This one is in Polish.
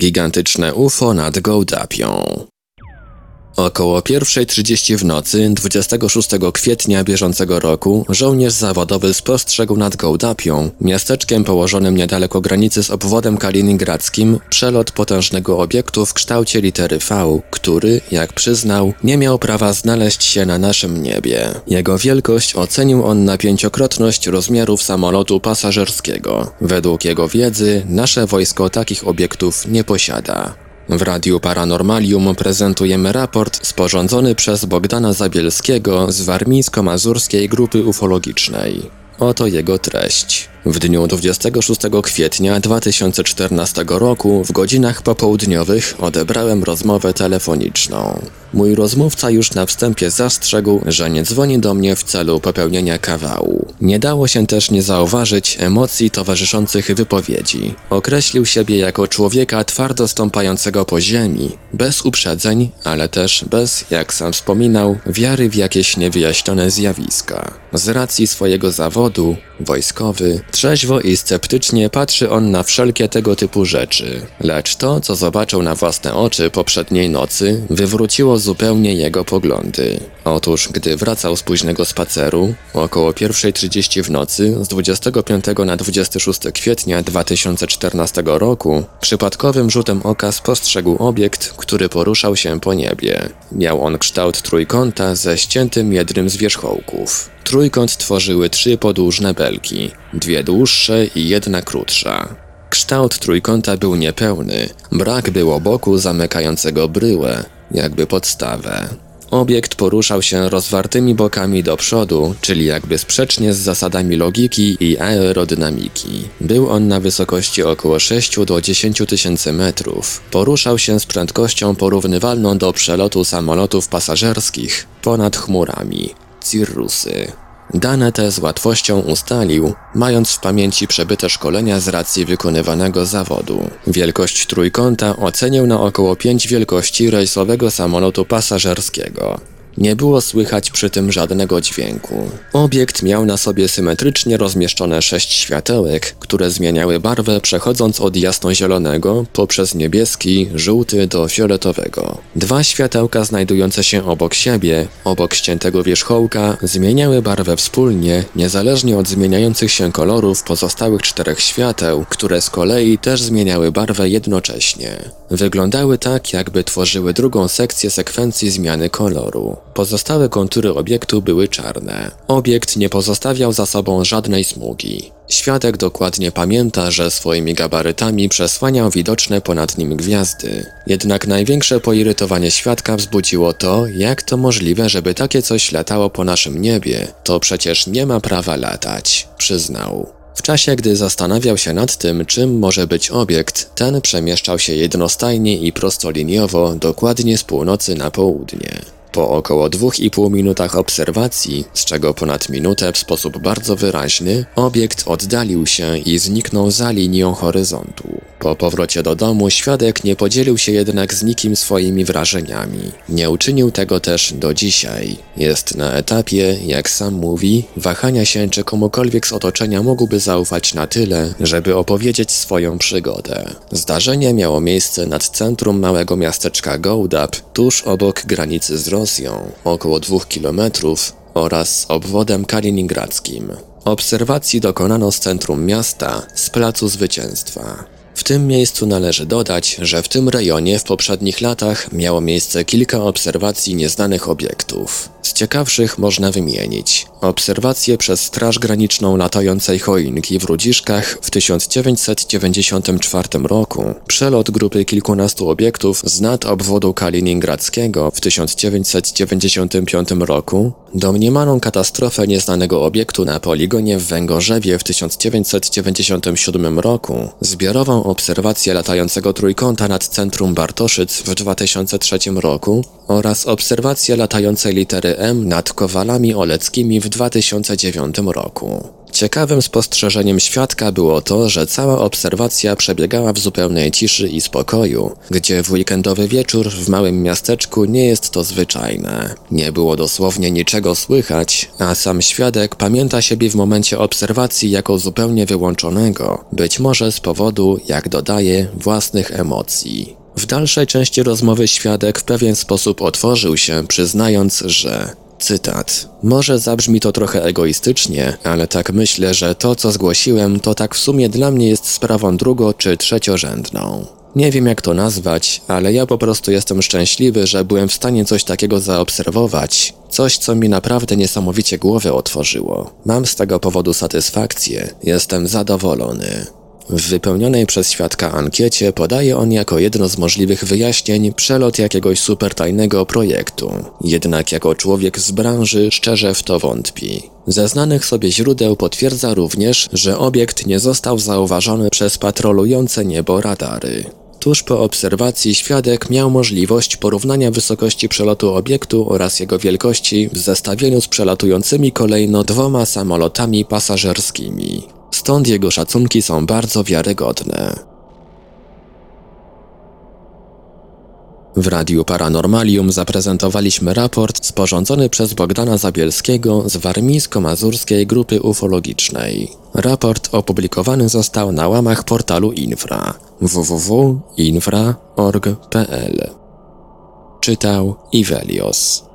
Gigantyczne UFO nad Gołdapią. Około 1.30 w nocy 26 kwietnia bieżącego roku żołnierz zawodowy spostrzegł nad Gołdapią, miasteczkiem położonym niedaleko granicy z obwodem kaliningradzkim, przelot potężnego obiektu w kształcie litery V, który, jak przyznał, nie miał prawa znaleźć się na naszym niebie. Jego wielkość ocenił on na pięciokrotność rozmiarów samolotu pasażerskiego. Według jego wiedzy nasze wojsko takich obiektów nie posiada. W Radiu Paranormalium prezentujemy raport sporządzony przez Bogdana Zabielskiego z Warmińsko-Mazurskiej Grupy Ufologicznej. Oto jego treść. W dniu 26 kwietnia 2014 roku w godzinach popołudniowych odebrałem rozmowę telefoniczną. Mój rozmówca już na wstępie zastrzegł, że nie dzwoni do mnie w celu popełnienia kawału. Nie dało się też nie zauważyć emocji towarzyszących wypowiedzi. Określił siebie jako człowieka twardo stąpającego po ziemi, bez uprzedzeń, ale też bez, jak sam wspominał, wiary w jakieś niewyjaśnione zjawiska. Z racji swojego zawodu, wojskowy, trzeźwo i sceptycznie patrzy on na wszelkie tego typu rzeczy. Lecz to, co zobaczył na własne oczy poprzedniej nocy, wywróciło zupełnie jego poglądy. Otóż, gdy wracał z późnego spaceru, około 1.30 w nocy z 25 na 26 kwietnia 2014 roku, przypadkowym rzutem oka spostrzegł obiekt, który poruszał się po niebie. Miał on kształt trójkąta ze ściętym jednym z wierzchołków. Trójkąt tworzyły trzy podłużne belki, dwie dłuższe i jedna krótsza. Kształt trójkąta był niepełny, brak było boku zamykającego bryłę, jakby podstawę. Obiekt poruszał się rozwartymi bokami do przodu, czyli jakby sprzecznie z zasadami logiki i aerodynamiki. Był on na wysokości około 6 do 10 tysięcy metrów. Poruszał się z prędkością porównywalną do przelotu samolotów pasażerskich ponad chmurami. Cirrusy. Dane te z łatwością ustalił, mając w pamięci przebyte szkolenia z racji wykonywanego zawodu. Wielkość trójkąta ocenił na około 5 wielkości rejsowego samolotu pasażerskiego. Nie było słychać przy tym żadnego dźwięku. Obiekt miał na sobie symetrycznie rozmieszczone sześć światełek, które zmieniały barwę przechodząc od jasnozielonego poprzez niebieski, żółty do fioletowego. Dwa światełka znajdujące się obok siebie, obok ściętego wierzchołka, zmieniały barwę wspólnie, niezależnie od zmieniających się kolorów pozostałych czterech świateł, które z kolei też zmieniały barwę jednocześnie. Wyglądały tak, jakby tworzyły drugą sekcję sekwencji zmiany koloru. Pozostałe kontury obiektu były czarne. Obiekt nie pozostawiał za sobą żadnej smugi. Świadek dokładnie pamięta, że swoimi gabarytami przesłaniał widoczne ponad nim gwiazdy. Jednak największe poirytowanie świadka wzbudziło to, jak to możliwe, żeby takie coś latało po naszym niebie. To przecież nie ma prawa latać, przyznał. W czasie, gdy zastanawiał się nad tym, czym może być obiekt, ten przemieszczał się jednostajnie i prostoliniowo, dokładnie z północy na południe. Po około 2,5 minutach obserwacji, z czego ponad minutę w sposób bardzo wyraźny, obiekt oddalił się i zniknął za linią horyzontu. Po powrocie do domu świadek nie podzielił się jednak z nikim swoimi wrażeniami. Nie uczynił tego też do dzisiaj. Jest na etapie, jak sam mówi, wahania się, czy komukolwiek z otoczenia mógłby zaufać na tyle, żeby opowiedzieć swoją przygodę. Zdarzenie miało miejsce nad centrum małego miasteczka Gołdap, tuż obok granicy z Rosją, około dwóch kilometrów, oraz obwodem kaliningradzkim. Obserwacji dokonano z centrum miasta, z Placu Zwycięstwa. W tym miejscu należy dodać, że w tym rejonie w poprzednich latach miało miejsce kilka obserwacji nieznanych obiektów. Z ciekawszych można wymienić obserwacje przez Straż Graniczną latającej choinki w Rudziszkach w 1994 roku, przelot grupy kilkunastu obiektów z nad obwodu kaliningradzkiego w 1995 roku, domniemaną katastrofę nieznanego obiektu na poligonie w Węgorzewie w 1997 roku, zbiorową obserwację latającego trójkąta nad centrum Bartoszyc w 2003 roku oraz obserwację latającej litery M nad Kowalami Oleckimi w 2009 roku. Ciekawym spostrzeżeniem świadka było to, że cała obserwacja przebiegała w zupełnej ciszy i spokoju, gdzie w weekendowy wieczór w małym miasteczku nie jest to zwyczajne. Nie było dosłownie niczego słychać, a sam świadek pamięta siebie w momencie obserwacji jako zupełnie wyłączonego, być może z powodu, jak dodaje, własnych emocji. W dalszej części rozmowy świadek w pewien sposób otworzył się, przyznając, że Cytat. Może zabrzmi to trochę egoistycznie, ale tak myślę, że to, co zgłosiłem, to tak w sumie dla mnie jest sprawą drugo- czy trzeciorzędną. Nie wiem jak to nazwać, ale ja po prostu jestem szczęśliwy, że byłem w stanie coś takiego zaobserwować. Coś, co mi naprawdę niesamowicie głowę otworzyło. Mam z tego powodu satysfakcję, jestem zadowolony. W wypełnionej przez świadka ankiecie podaje on jako jedno z możliwych wyjaśnień przelot jakiegoś supertajnego projektu. Jednak jako człowiek z branży szczerze w to wątpi. Ze znanych sobie źródeł potwierdza również, że obiekt nie został zauważony przez patrolujące niebo radary. Tuż po obserwacji świadek miał możliwość porównania wysokości przelotu obiektu oraz jego wielkości w zestawieniu z przelatującymi kolejno dwoma samolotami pasażerskimi. Stąd jego szacunki są bardzo wiarygodne. W Radiu Paranormalium zaprezentowaliśmy raport sporządzony przez Bogdana Zabielskiego z Warmińsko-Mazurskiej Grupy Ufologicznej. Raport opublikowany został na łamach portalu Infra www.infra.org.pl Czytał Ivelios